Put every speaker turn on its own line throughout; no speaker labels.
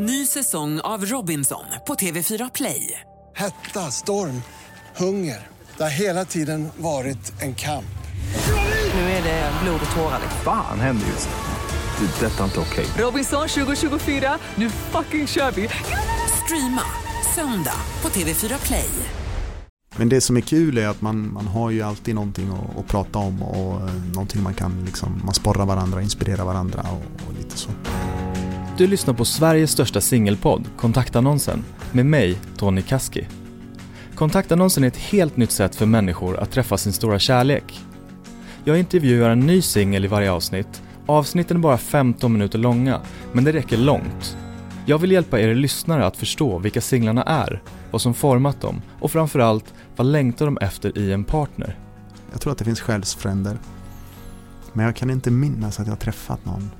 Ny säsong av Robinson på TV4 Play.
Hetta, storm, hunger. Det har hela tiden varit en kamp.
Nu är det blod och tårar.
Fan händer just nu. Det. Detta är inte okej.
Robinson 2024, nu fucking kör vi! Streama söndag på TV4 Play.
Men det som är kul är att man, man har ju alltid någonting att, att prata om och eh, någonting man kan liksom, man sporrar varandra, inspirerar varandra och, och lite så.
Du lyssnar på Sveriges största singelpodd, Kontaktannonsen, med mig, Tony Kaski. Kontaktannonsen är ett helt nytt sätt för människor att träffa sin stora kärlek. Jag intervjuar en ny singel i varje avsnitt. Avsnitten är bara 15 minuter långa, men det räcker långt. Jag vill hjälpa er lyssnare att förstå vilka singlarna är, vad som format dem och framförallt, vad längtar de efter i en partner?
Jag tror att det finns själsfränder. Men jag kan inte minnas att jag har träffat någon.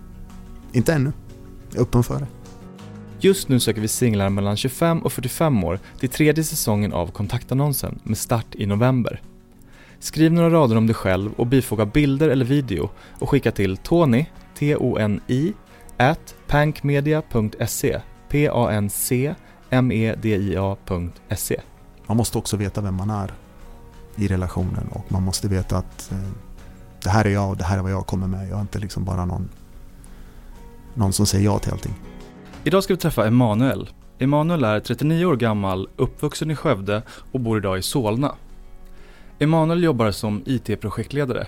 Inte ännu. Öppen för det.
Just nu söker vi singlar mellan 25 och 45 år till tredje säsongen av kontaktannonsen med start i november. Skriv några rader om dig själv och bifoga bilder eller video och skicka till Tony, T-O-N-I, at pankmedia.se, P-A-N-C M-E-D-I-A.se.
Man måste också veta vem man är i relationen och man måste veta att eh, det här är jag och det här är vad jag kommer med. Jag är inte liksom bara någon, någon som säger ja till allting.
Idag ska vi träffa Emanuel. Emanuel är 39 år gammal, uppvuxen i Skövde och bor idag i Solna. Emanuel jobbar som IT-projektledare.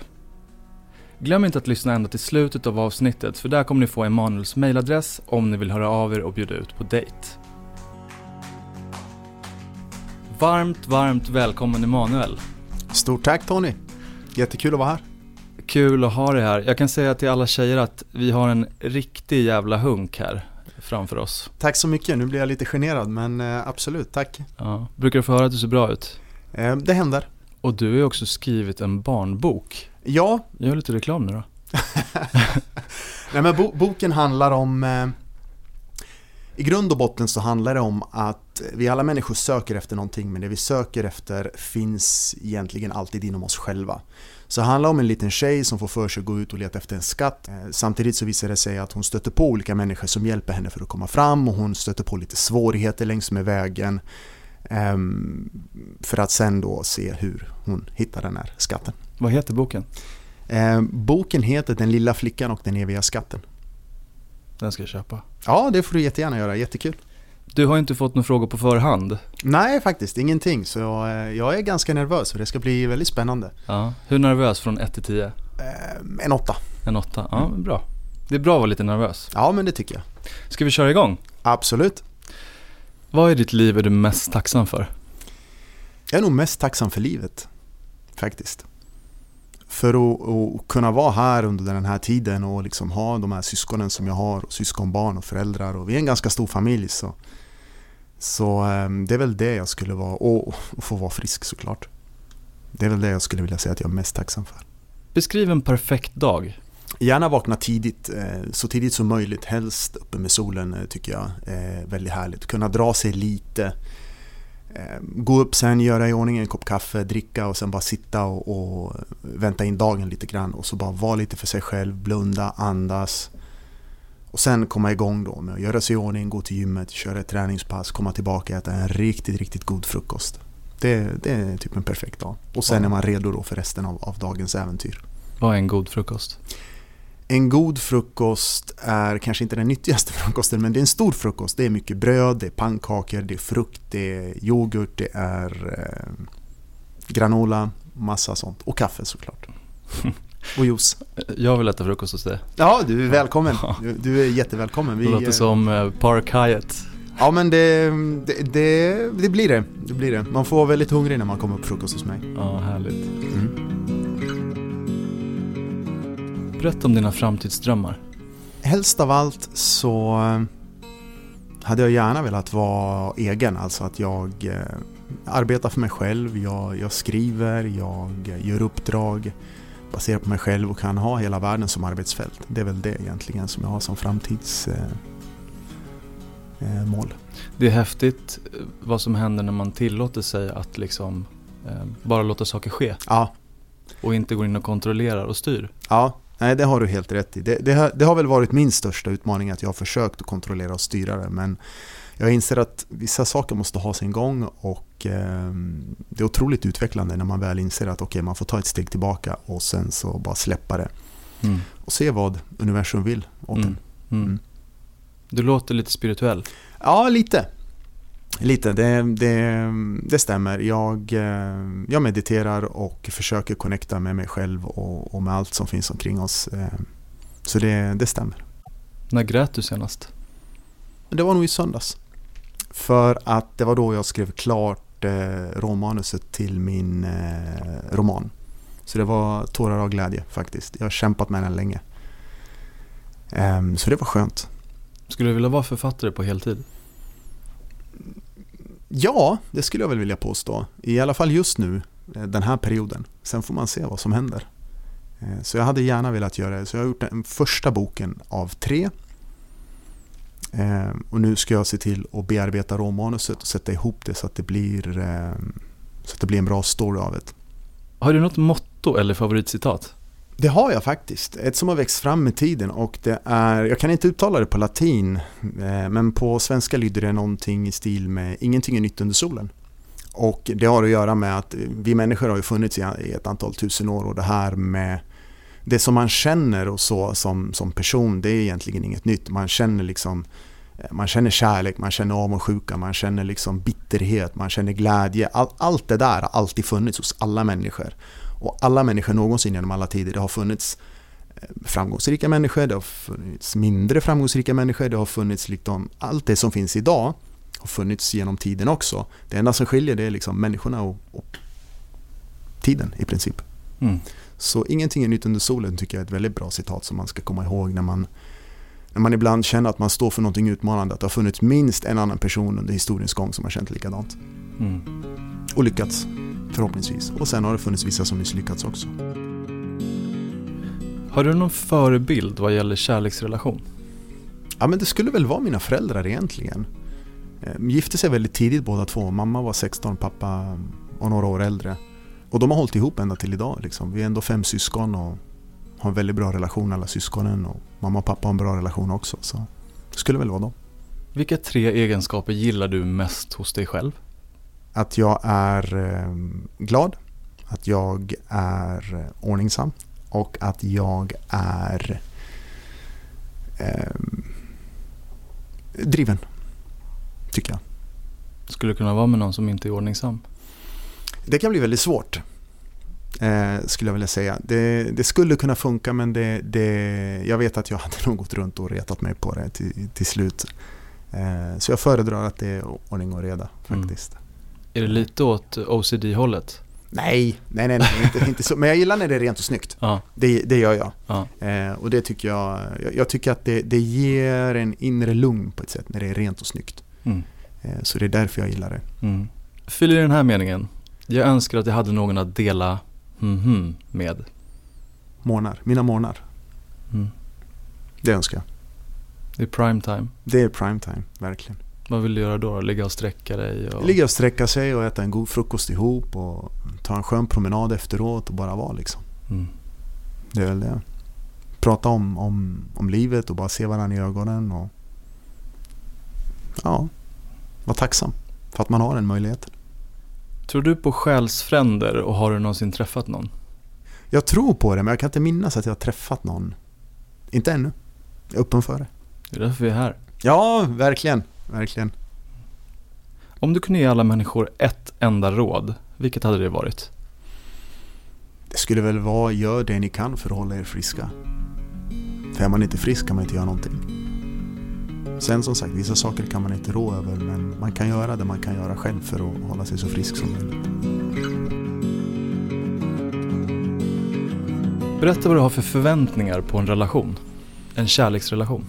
Glöm inte att lyssna ända till slutet av avsnittet för där kommer ni få Emanuels mailadress om ni vill höra av er och bjuda ut på dejt. Varmt, varmt välkommen Emanuel.
Stort tack Tony! Jättekul att vara här.
Kul att ha dig här. Jag kan säga till alla tjejer att vi har en riktig jävla hunk här framför oss.
Tack så mycket, nu blir jag lite generad men eh, absolut, tack.
Ja. Brukar du få höra att du ser bra ut?
Eh, det händer.
Och du har ju också skrivit en barnbok.
Ja,
Gör lite reklam nu då.
Nej, men bo boken handlar om eh, I grund och botten så handlar det om att vi alla människor söker efter någonting men det vi söker efter finns egentligen alltid inom oss själva. Så det handlar om en liten tjej som får för sig att gå ut och leta efter en skatt. Eh, Samtidigt så visar det sig att hon stöter på olika människor som hjälper henne för att komma fram och hon stöter på lite svårigheter längs med vägen. ehm, För att sen då se hur hon hittar den här skatten.
Vad heter boken?
Eh, Boken heter Den lilla flickan och den eviga skatten.
Den ska jag köpa.
Ja, det får du jättegärna göra. Jättekul.
Du har inte fått några frågor på förhand.
Nej, faktiskt ingenting. Så eh, jag är ganska nervös för det ska bli väldigt spännande.
Ja. Hur nervös från 1 till 10?
Eh, En åtta.
En 8? Ja, men bra. Det är bra att vara lite nervös.
Ja, men det tycker jag.
Ska vi köra igång?
Absolut.
Vad i ditt liv är du mest tacksam för?
Jag är nog mest tacksam för livet. Faktiskt. För att, att kunna vara här under den här tiden och liksom ha de här syskonen som jag har. Och syskonbarn och föräldrar. Och vi är en ganska stor familj. Så, så eh, det är väl det jag skulle vara. Och, få vara frisk såklart. Det är väl det jag skulle vilja säga att jag är mest tacksam för.
Beskriv en perfekt dag.
Gärna vakna tidigt, eh, så tidigt som möjligt. Helst uppe med solen eh, tycker jag är väldigt härligt. Kunna dra sig lite. Eh, Gå upp sen, göra i ordning en kopp kaffe, dricka och sen bara sitta och, och vänta in dagen lite grann. Och så bara vara lite för sig själv, blunda, andas. Och sen komma igång då med att göra sig i ordning, gå till gymmet, köra ett träningspass, komma tillbaka och äta en riktigt, riktigt god frukost. Det, det är typ en perfekt dag. Och sen är man redo då för resten av, av dagens äventyr.
Vad är en god frukost?
En god frukost är kanske inte den nyttigaste frukosten men det är en stor frukost. Det är mycket bröd, det är pannkakor, det är frukt, det är yoghurt, det är eh, granola, massa sånt. Och kaffe såklart. Och juice.
Jag vill äta frukost hos dig.
Ja, du är välkommen. Du, du är jättevälkommen.
Det låter
eh,
som eh, Park Hyatt.
Ja men det, det, det, det blir det. det blir det. Man får vara väldigt hungrig när man kommer på frukost hos mig.
Ja, härligt.
Mm.
Berätta om dina framtidsdrömmar.
Helst av allt så eh, hade jag gärna velat vara egen, alltså att jag arbetar för mig själv, jag, jag skriver, jag gör uppdrag baserat på mig själv och kan ha hela världen som arbetsfält. Det är väl det egentligen som jag har som framtidsmål. Eh, mål.
Det är häftigt eh, vad som händer när man tillåter sig att liksom eh, bara låta saker ske
ja,
och inte går in och kontrollerar och styr.
ja, Nej, det har du helt rätt i. Det, det, har, det har väl varit min största utmaning att jag har försökt att kontrollera och styra det. Men jag inser att vissa saker måste ha sin gång och eh, det är otroligt utvecklande när man väl inser att okay, man får ta ett steg tillbaka och sen så bara släppa det.
Mm.
Och se vad universum vill åt
Mm.
en.
Mm.
Mm.
Du låter lite spirituell.
Ja, lite. Lite, det, det, det stämmer. Jag, eh, jag mediterar och försöker connecta med mig själv och, och med allt som finns omkring oss. eh, Så det, det stämmer.
När grät du senast?
Det var nog i söndags. För att det var då jag skrev klart eh, råmanuset till min eh, roman. Så det var tårar av glädje faktiskt. Jag har kämpat med den länge. Ehm, så det var skönt.
Skulle du vilja vara författare på heltid?
Ja, det skulle jag väl vilja påstå. I alla fall just nu, eh, den här perioden. Sen får man se vad som händer. Eh, Så jag hade gärna velat göra det. Så jag har gjort den första boken av tre. Eh, Och nu ska jag se till att bearbeta råmanuset och sätta ihop det så att det blir, eh, så att det blir en bra story av det.
Har du något motto eller favoritcitat?
Det har jag faktiskt. Ett som har växt fram med tiden och det är, jag kan inte uttala det på latin, eh, men på svenska lyder det någonting i stil med ingenting är nytt under solen. Och det har att göra med att vi människor har funnits i ett antal tusen år och det här med det som man känner och så som, som person, det är egentligen inget nytt. Man känner liksom eh, man känner kärlek, man känner avundsjuka, man känner liksom bitterhet, man känner glädje. All, allt det där har alltid funnits hos alla människor. Och alla människor någonsin genom alla tider, det har funnits eh, framgångsrika människor, det har funnits mindre framgångsrika människor, det har funnits liksom, allt det som finns idag har funnits genom tiden också. Det enda som skiljer det är liksom människorna och, och tiden i princip.
Mm.
Så ingenting är nytt under solen tycker jag är ett väldigt bra citat som man ska komma ihåg när man, när man ibland känner att man står för någonting utmanande. Att det har funnits minst en annan person under historiens gång som har känt likadant.
Mm.
Och lyckats, förhoppningsvis. Och sen har det funnits vissa som misslyckats också.
Har du någon förebild vad gäller kärleksrelation?
Ja men det skulle väl vara mina föräldrar egentligen. De gifte sig väldigt tidigt båda två. Mamma var 16, pappa var några år äldre. Och de har hållit ihop ända till idag. Liksom. Vi är ändå fem syskon och har en väldigt bra relation alla syskonen. Och mamma och pappa har en bra relation också. Så det skulle väl vara dem.
Vilka tre egenskaper gillar du mest hos dig själv?
Att jag är eh, glad, att jag är eh, ordningsam och att jag är eh, driven. Tycker jag.
Skulle du kunna vara med någon som inte är ordningsam?
Det kan bli väldigt svårt. Eh, skulle jag vilja säga. Det, det skulle kunna funka men det, det, jag vet att jag hade nog gått runt och retat mig på det till, till slut. Eh, så jag föredrar att det är ordning och reda
Mm.
faktiskt.
Är det lite åt OCD-hållet?
Nej, nej, nej, nej inte, inte så. Men jag gillar när det är rent och snyggt.
Ja,
Det, det gör jag.
ja.
Eh, och det tycker jag, jag, tycker att det, det ger en inre lugn på ett sätt när det är rent och snyggt.
Mm.
Eh, så det är därför jag gillar det.
Mm. Fyll i den här meningen. Jag önskar att jag hade någon att dela mhm med.
Månar, mina månar.
Mm.
Det önskar jag.
Det är prime time.
Det är prime time, verkligen.
Vad vill du göra då? Ligga och sträcka dig? Och...
Ligga och sträcka sig och äta en god frukost ihop och ta en skön promenad efteråt och bara vara liksom.
Mm.
Det är väl det. Prata om, om, om livet och bara se varandra i ögonen och ja, vara tacksam för att man har den möjligheten.
Tror du på själsfränder och har du någonsin träffat någon?
Jag tror på det men jag kan inte minnas att jag har träffat någon. Inte ännu. Jag är öppen för det.
Det är därför vi är här.
Ja, verkligen. Verkligen.
Om du kunde ge alla människor ett enda råd, vilket hade det varit?
Det skulle väl vara gör det ni kan för att hålla er friska. För är man inte frisk kan man inte göra någonting. Sen som sagt, vissa saker kan man inte rå över men man kan göra det man kan göra själv för att hålla sig så frisk som möjligt.
Berätta vad du har för förväntningar på en relation. En kärleksrelation.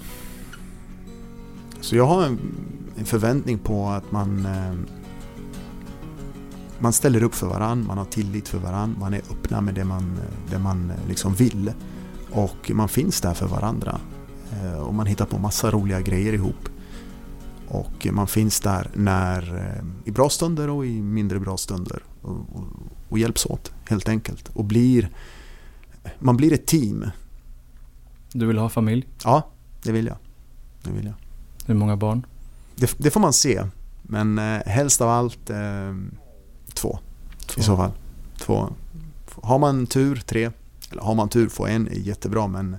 Så jag har en, en förväntning på att man eh, man ställer upp för varann, man har tillit för varann, man är öppna med det man, det man eh, liksom vill. Och man finns där för varandra. Eh, Och man hittar på massa roliga grejer ihop. Och man finns där när, eh, i bra stunder och i mindre bra stunder. Och, och, och hjälps åt helt enkelt. Och blir, man blir ett team.
Du vill ha familj?
Ja, det vill jag. Det vill jag.
Hur många barn?
Det, det får man se. Men eh, helst av allt eh, två,
Två.
i så fall. Två. Har man tur, tre. Eller har man tur, få en är jättebra men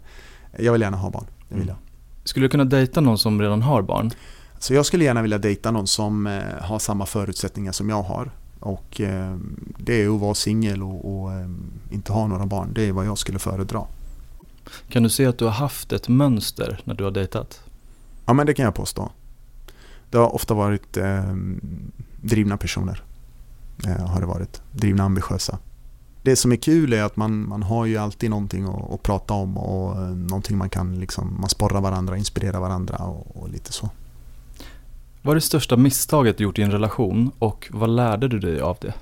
jag vill gärna ha barn. Det vill
Mm.
jag.
Skulle du kunna dejta någon som redan har barn?
Så jag skulle gärna vilja dejta någon som eh, har samma förutsättningar som jag har. Och eh, det är att vara singel och, och eh, inte ha några barn. Det är vad jag skulle föredra.
Kan du se att du har haft ett mönster när du har dejtat?
Ja men det kan jag påstå. Det har ofta varit eh, drivna personer. Eh, har det varit. Drivna ambitiösa. Det som är kul är att man, man har ju alltid någonting att, att prata om och eh, någonting man kan liksom, man sporrar varandra, inspirerar varandra och, och lite så.
Vad är det största misstaget du gjort i en relation och vad lärde du dig av det?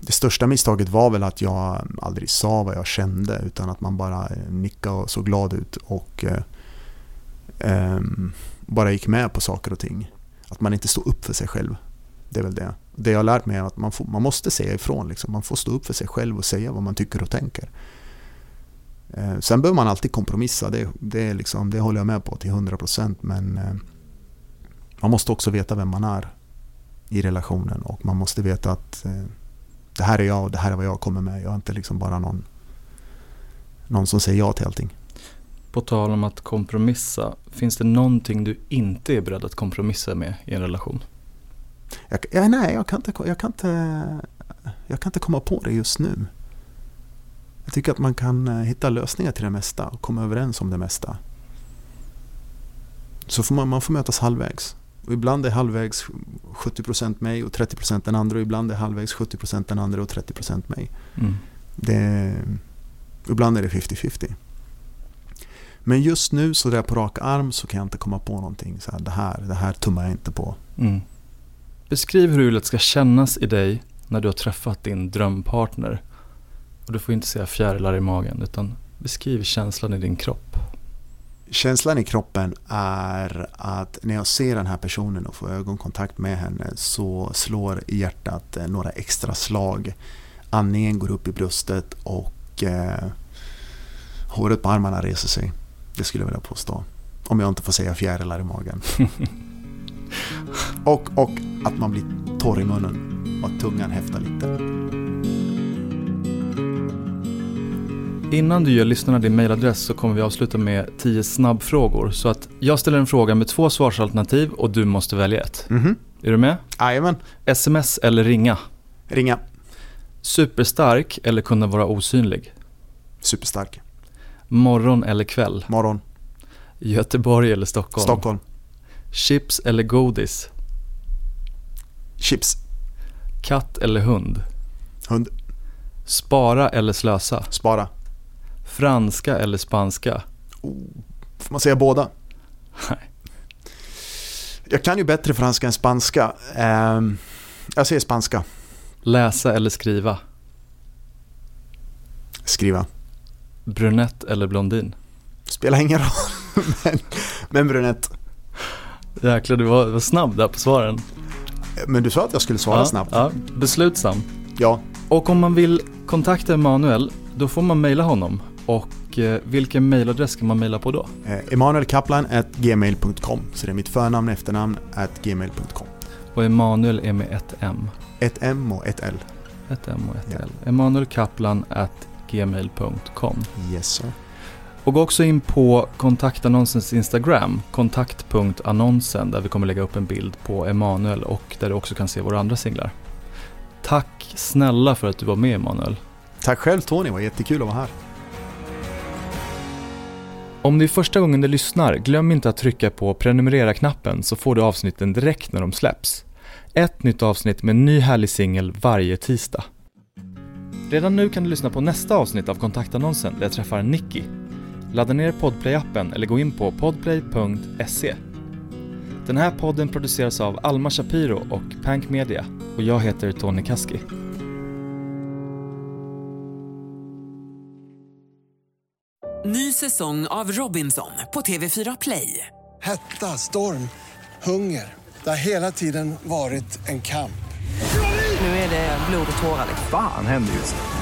Det största misstaget var väl att jag aldrig sa vad jag kände utan att man bara eh, nickade och såg glad ut och eh, ehm, bara gick med på saker och ting. Att man inte står upp för sig själv. Det är väl det. Det jag har lärt mig är att man, får, man måste säga ifrån. Liksom. Man får stå upp för sig själv och säga vad man tycker och tänker. Eh, sen behöver man alltid kompromissa. Det, det, är liksom, det håller jag med på till 100% men eh, man måste också veta vem man är i relationen och man måste veta att eh, det här är jag och det här är vad jag kommer med. Jag är inte liksom bara någon, någon som säger ja till allting.
På tal om att kompromissa, finns det någonting du inte är beredd att kompromissa med i en relation?
Jag, ja, nej, jag kan, inte, jag, kan inte, jag kan inte komma på det just nu. Jag tycker att man kan eh, hitta lösningar till det mesta och komma överens om det mesta. Så får man, man får mötas halvvägs. Och ibland är halvvägs 70% mig och 30% den andra och ibland är halvvägs 70% den andra och 30% mig.
Mm.
Det, ibland är det 50-50. Men just nu så där på rak arm så kan jag inte komma på någonting. Så här, det, här, det här tummar jag inte på.
Mm. Beskriv hur det ska kännas i dig när du har träffat din drömpartner. Och du får inte säga fjärilar i magen utan beskriv känslan i din kropp.
Känslan i kroppen är att när jag ser den här personen och får ögonkontakt med henne så slår hjärtat eh, några extra slag. Andningen går upp i bröstet och eh, håret på armarna reser sig. Det skulle jag vilja påstå. Om jag inte får säga fjärilar i magen. och, och att man blir torr i munnen och att tungan häftar lite.
Innan du ger lyssnarna din mailadress så kommer vi avsluta med 10 snabbfrågor. Så att jag ställer en fråga med två svarsalternativ och du måste välja ett.
Mhm.
Är du med?
Jajamän.
SMS eller ringa?
Ringa.
Superstark eller kunna vara osynlig?
Superstark.
Morgon eller kväll?
Morgon.
Göteborg eller Stockholm?
Stockholm.
Chips eller godis?
Chips.
Katt eller hund?
Hund.
Spara eller slösa?
Spara.
Franska eller spanska?
Får man säga båda?
Nej.
Jag kan ju bättre franska än spanska. Ehm, jag säger spanska.
Läsa eller skriva?
Skriva.
Brunett eller blondin?
Spelar ingen roll. men, men brunett.
Jäklar, du var, var snabb där på svaren.
Men du sa att jag skulle svara
ja,
snabbt.
Ja, beslutsam.
Ja.
Och om man vill kontakta Emanuel, då får man mejla honom. Och eh, vilken mejladress kan man mejla på då?
Eh, Emanuelkaplan.gmail.com Så det är mitt förnamn och efternamn at gmail.com.
Och Emanuel är med ett M.
Ett M och ett L.
Ett M och ett
Ja.
L. Emanuelkaplan at gmail.com.
Yes sir.
Och gå också in på kontaktannonsens Instagram, kontakt.annonsen, där vi kommer lägga upp en bild på Emanuel och där du också kan se våra andra singlar. Tack snälla för att du var med Emanuel.
Tack själv Tony, det var jättekul att vara här.
Om det är första gången du lyssnar, glöm inte att trycka på prenumerera-knappen så får du avsnitten direkt när de släpps. Ett nytt avsnitt med en ny härlig singel varje tisdag. Redan nu kan du lyssna på nästa avsnitt av kontaktannonsen där jag träffar Nicky. Ladda ner Podplay-appen eller gå in på podplay.se. Den här podden produceras av Alma Shapiro och Pank Media och jag heter Tony Kaski.
Ny säsong av Robinson på TV4 Play.
Hetta, storm, hunger. Det har hela tiden varit en kamp.
Nu är det blod och tårar.
Fan händer just det.